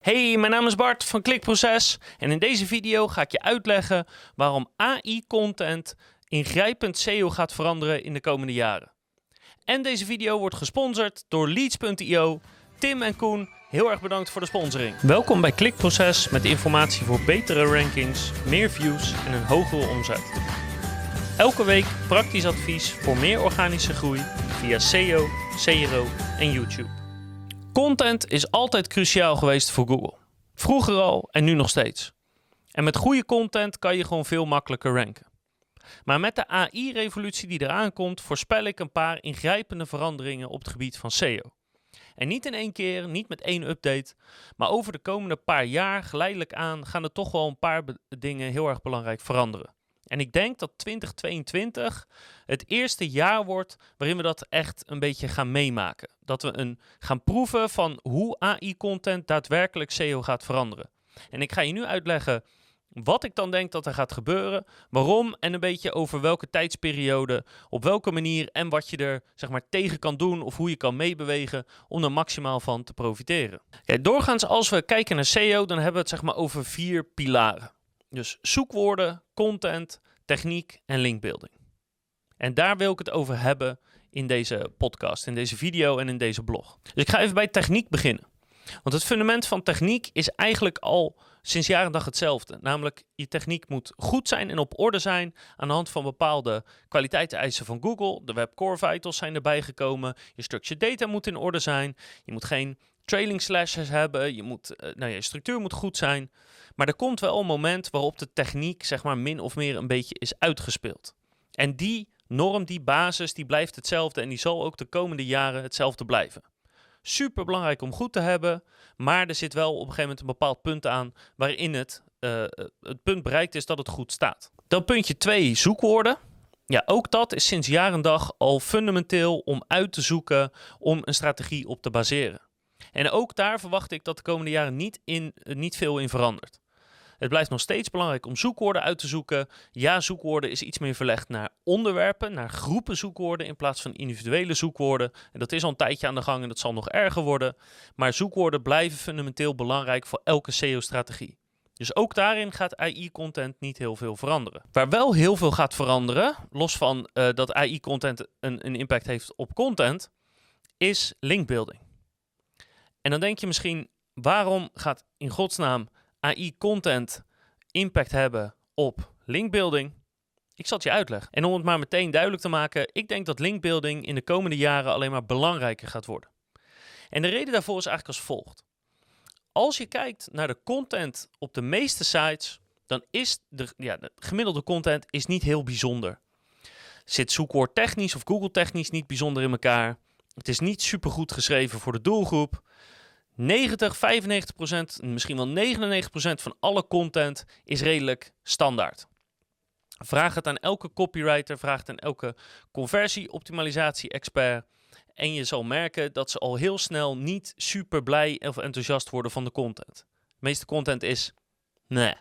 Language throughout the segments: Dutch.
Hey, mijn naam is Bart van Klikproces en in deze video ga ik je uitleggen waarom AI-content ingrijpend SEO gaat veranderen in de komende jaren. En deze video wordt gesponsord door Leads.io. Tim en Koen, heel erg bedankt voor de sponsoring. Welkom bij Klikproces met informatie voor betere rankings, meer views en een hogere omzet. Elke week praktisch advies voor meer organische groei via SEO, CRO en YouTube. Content is altijd cruciaal geweest voor Google. Vroeger al en nu nog steeds. En met goede content kan je gewoon veel makkelijker ranken. Maar met de AI-revolutie die eraan komt, voorspel ik een paar ingrijpende veranderingen op het gebied van SEO. En niet in één keer, niet met één update, maar over de komende paar jaar geleidelijk aan gaan er toch wel een paar dingen heel erg belangrijk veranderen. En ik denk dat 2022 het eerste jaar wordt waarin we dat echt een beetje gaan meemaken. Dat we een, gaan proeven van hoe AI-content daadwerkelijk SEO gaat veranderen. En ik ga je nu uitleggen wat ik dan denk dat er gaat gebeuren, waarom en een beetje over welke tijdsperiode, op welke manier en wat je er zeg maar, tegen kan doen of hoe je kan meebewegen om er maximaal van te profiteren. Kijk, doorgaans als we kijken naar SEO, dan hebben we het zeg maar, over vier pilaren. Dus zoekwoorden, content, techniek en linkbuilding. En daar wil ik het over hebben in deze podcast, in deze video en in deze blog. Dus ik ga even bij techniek beginnen. Want het fundament van techniek is eigenlijk al sinds jaren dag hetzelfde. Namelijk, je techniek moet goed zijn en op orde zijn aan de hand van bepaalde kwaliteitseisen van Google. De Web Core Vitals zijn erbij gekomen. Je structured data moet in orde zijn. Je moet geen trailing slashes hebben. Je, moet, uh, nou, je structuur moet goed zijn. Maar er komt wel een moment waarop de techniek zeg maar min of meer een beetje is uitgespeeld. En die norm, die basis, die blijft hetzelfde en die zal ook de komende jaren hetzelfde blijven. Super belangrijk om goed te hebben, maar er zit wel op een gegeven moment een bepaald punt aan waarin het, uh, het punt bereikt is dat het goed staat. Dan puntje 2, zoekwoorden. Ja, ook dat is sinds jaar en dag al fundamenteel om uit te zoeken om een strategie op te baseren. En ook daar verwacht ik dat de komende jaren niet, in, niet veel in verandert. Het blijft nog steeds belangrijk om zoekwoorden uit te zoeken. Ja, zoekwoorden is iets meer verlegd naar onderwerpen, naar groepen zoekwoorden in plaats van individuele zoekwoorden. En dat is al een tijdje aan de gang en dat zal nog erger worden. Maar zoekwoorden blijven fundamenteel belangrijk voor elke SEO-strategie. Dus ook daarin gaat AI-content niet heel veel veranderen. Waar wel heel veel gaat veranderen, los van uh, dat AI-content een, een impact heeft op content, is linkbuilding. En dan denk je misschien, waarom gaat in godsnaam AI-content impact hebben op linkbuilding? Ik zal het je uitleggen. En om het maar meteen duidelijk te maken, ik denk dat linkbuilding in de komende jaren alleen maar belangrijker gaat worden. En de reden daarvoor is eigenlijk als volgt. Als je kijkt naar de content op de meeste sites, dan is de, ja, de gemiddelde content is niet heel bijzonder. Zit zoekwoord technisch of Google technisch niet bijzonder in elkaar. Het is niet super goed geschreven voor de doelgroep. 90, 95 procent, misschien wel 99 procent van alle content is redelijk standaard. Vraag het aan elke copywriter, vraag het aan elke conversie-optimalisatie-expert. En je zal merken dat ze al heel snel niet super blij of enthousiast worden van de content. De meeste content is nee.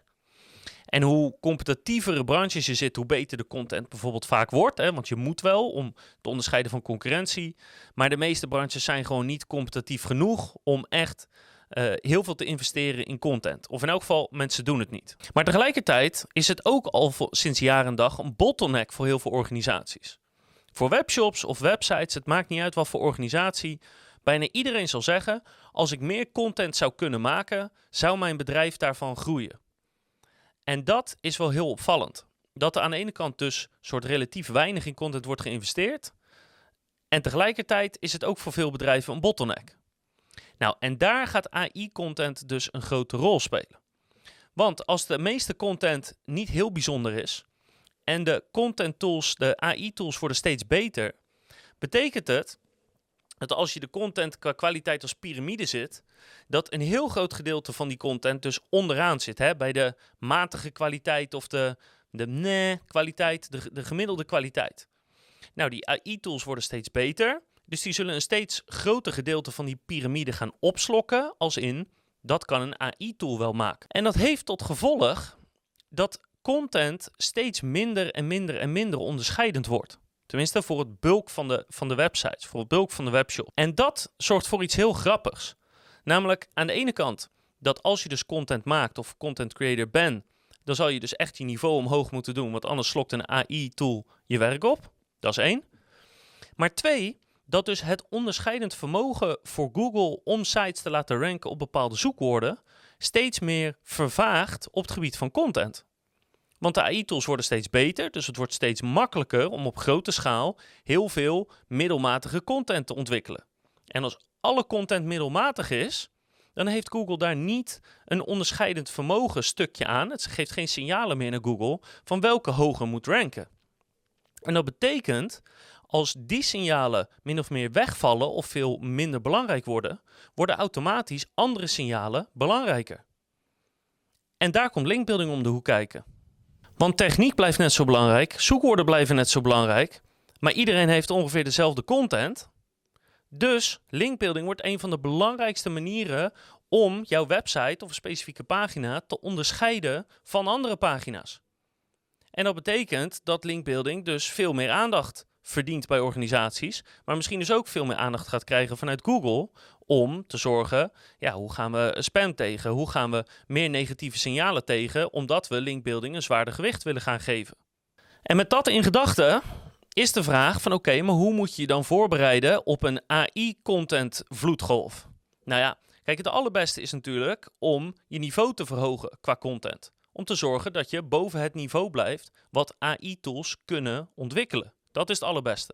En hoe competitievere branches je zit, hoe beter de content bijvoorbeeld vaak wordt. Hè? Want je moet wel om te onderscheiden van concurrentie. Maar de meeste branches zijn gewoon niet competitief genoeg om echt uh, heel veel te investeren in content. Of in elk geval, mensen doen het niet. Maar tegelijkertijd is het ook al sinds jaren en dag een bottleneck voor heel veel organisaties. Voor webshops of websites, het maakt niet uit wat voor organisatie. Bijna iedereen zal zeggen: als ik meer content zou kunnen maken, zou mijn bedrijf daarvan groeien. En dat is wel heel opvallend. Dat er aan de ene kant dus soort relatief weinig in content wordt geïnvesteerd. En tegelijkertijd is het ook voor veel bedrijven een bottleneck. Nou, en daar gaat AI-content dus een grote rol spelen. Want als de meeste content niet heel bijzonder is en de content tools, de AI-tools worden steeds beter, betekent het dat als je de content qua kwaliteit als piramide zit, dat een heel groot gedeelte van die content dus onderaan zit. Hè? Bij de matige kwaliteit of de, de nee kwaliteit, de, de gemiddelde kwaliteit. Nou, die AI-tools worden steeds beter. Dus die zullen een steeds groter gedeelte van die piramide gaan opslokken. Als in, dat kan een AI-tool wel maken. En dat heeft tot gevolg dat content steeds minder en minder en minder onderscheidend wordt. Tenminste, voor het bulk van de, van de websites, voor het bulk van de webshop. En dat zorgt voor iets heel grappigs. Namelijk, aan de ene kant dat als je dus content maakt of content creator bent, dan zal je dus echt je niveau omhoog moeten doen, want anders slokt een AI-tool je werk op. Dat is één. Maar twee, dat dus het onderscheidend vermogen voor Google om sites te laten ranken op bepaalde zoekwoorden steeds meer vervaagt op het gebied van content. Want de AI-tools worden steeds beter, dus het wordt steeds makkelijker om op grote schaal heel veel middelmatige content te ontwikkelen. En als alle content middelmatig is, dan heeft Google daar niet een onderscheidend vermogen stukje aan. Het geeft geen signalen meer naar Google van welke hoger moet ranken. En dat betekent, als die signalen min of meer wegvallen of veel minder belangrijk worden, worden automatisch andere signalen belangrijker. En daar komt linkbuilding om de hoek kijken. Want techniek blijft net zo belangrijk, zoekwoorden blijven net zo belangrijk, maar iedereen heeft ongeveer dezelfde content. Dus linkbuilding wordt een van de belangrijkste manieren om jouw website of een specifieke pagina te onderscheiden van andere pagina's. En dat betekent dat linkbuilding dus veel meer aandacht verdient bij organisaties, maar misschien dus ook veel meer aandacht gaat krijgen vanuit Google om te zorgen, ja, hoe gaan we spam tegen? Hoe gaan we meer negatieve signalen tegen, omdat we linkbuilding een zwaarder gewicht willen gaan geven? En met dat in gedachten is de vraag van oké, maar hoe moet je je dan voorbereiden op een AI-content vloedgolf? Nou ja, kijk, het allerbeste is natuurlijk om je niveau te verhogen qua content. Om te zorgen dat je boven het niveau blijft wat AI-tools kunnen ontwikkelen. Dat is het allerbeste.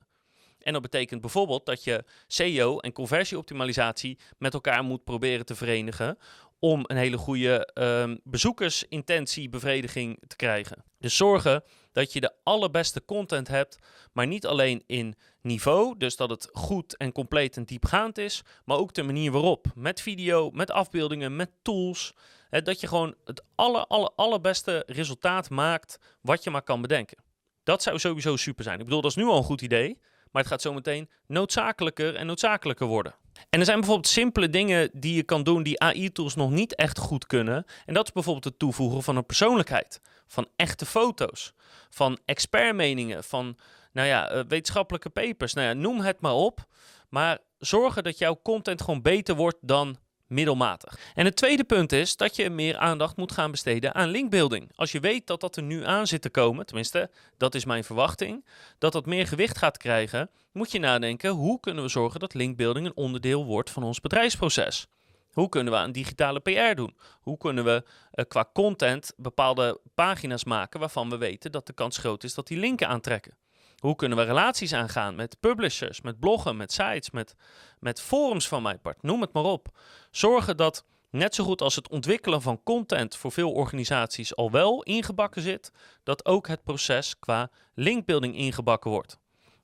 En dat betekent bijvoorbeeld dat je SEO en conversieoptimalisatie met elkaar moet proberen te verenigen om een hele goede um, bezoekersintentiebevrediging te krijgen. Dus zorgen dat je de allerbeste content hebt, maar niet alleen in niveau, dus dat het goed en compleet en diepgaand is, maar ook de manier waarop. Met video, met afbeeldingen, met tools. Hè, dat je gewoon het aller, aller, allerbeste resultaat maakt wat je maar kan bedenken. Dat zou sowieso super zijn. Ik bedoel, dat is nu al een goed idee, maar het gaat zometeen noodzakelijker en noodzakelijker worden. En er zijn bijvoorbeeld simpele dingen die je kan doen die AI-tools nog niet echt goed kunnen. En dat is bijvoorbeeld het toevoegen van een persoonlijkheid, van echte foto's, van expertmeningen, van nou ja, eh, wetenschappelijke papers. Nou ja, noem het maar op. Maar zorgen dat jouw content gewoon beter wordt dan middelmatig. En het tweede punt is dat je meer aandacht moet gaan besteden aan linkbuilding. Als je weet dat dat er nu aan zit te komen, tenminste, dat is mijn verwachting, dat dat meer gewicht gaat krijgen, moet je nadenken hoe kunnen we zorgen dat linkbuilding een onderdeel wordt van ons bedrijfsproces. Hoe kunnen we aan digitale PR doen? Hoe kunnen we uh, qua content bepaalde pagina's maken waarvan we weten dat de kans groot is dat die linken aantrekken? Hoe kunnen we relaties aangaan met publishers, met bloggen, met sites, met, met forums van mijn part? Noem het maar op. Zorgen dat net zo goed als het ontwikkelen van content voor veel organisaties al wel ingebakken zit, dat ook het proces qua linkbuilding ingebakken wordt.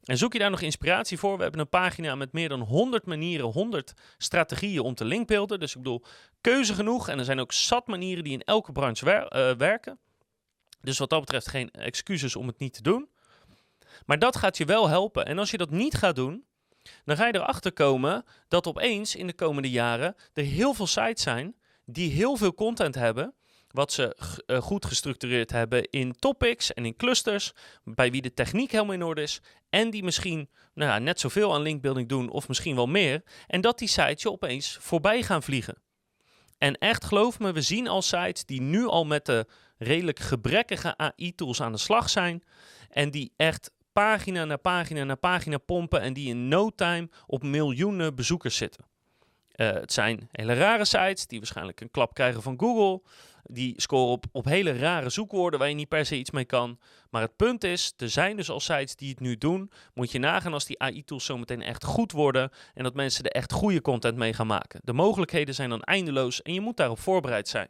En zoek je daar nog inspiratie voor? We hebben een pagina met meer dan 100 manieren, 100 strategieën om te linkbeelden. Dus ik bedoel, keuze genoeg. En er zijn ook zat manieren die in elke branche eh, werken. Dus wat dat betreft geen excuses om het niet te doen. Maar dat gaat je wel helpen. En als je dat niet gaat doen, dan ga je erachter komen dat opeens in de komende jaren er heel veel sites zijn die heel veel content hebben. Wat ze uh, goed gestructureerd hebben in topics en in clusters. Bij wie de techniek helemaal in orde is. En die misschien nou ja, net zoveel aan linkbuilding doen of misschien wel meer. En dat die sites je opeens voorbij gaan vliegen. En echt geloof me, we zien al sites die nu al met de redelijk gebrekkige AI-tools aan de slag zijn. En die echt pagina na pagina na pagina pompen en die in no time op miljoenen bezoekers zitten. Uh, het zijn hele rare sites die waarschijnlijk een klap krijgen van Google. Die scoren op, op hele rare zoekwoorden waar je niet per se iets mee kan. Maar het punt is, er zijn dus al sites die het nu doen. Moet je nagaan als die AI-tools zometeen echt goed worden en dat mensen er echt goede content mee gaan maken. De mogelijkheden zijn dan eindeloos en je moet daarop voorbereid zijn.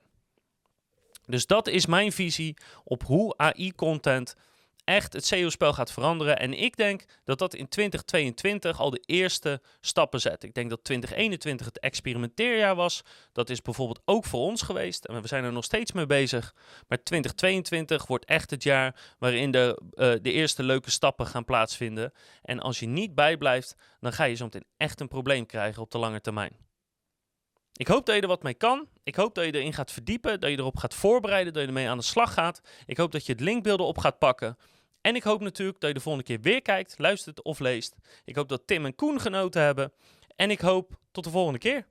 Dus dat is mijn visie op hoe AI-content echt het SEO-spel gaat veranderen. En ik denk dat dat in 2022 al de eerste stappen zet. Ik denk dat 2021 het experimenteerjaar was. Dat is bijvoorbeeld ook voor ons geweest. En we zijn er nog steeds mee bezig. Maar 2022 wordt echt het jaar waarin de, uh, de eerste leuke stappen gaan plaatsvinden. En als je niet bijblijft, dan ga je zo meteen echt een probleem krijgen op de lange termijn. Ik hoop dat je er wat mee kan. Ik hoop dat je erin gaat verdiepen, dat je erop gaat voorbereiden, dat je ermee aan de slag gaat. Ik hoop dat je het linkbeelden op gaat pakken. En ik hoop natuurlijk dat je de volgende keer weer kijkt, luistert of leest. Ik hoop dat Tim en Koen genoten hebben. En ik hoop tot de volgende keer.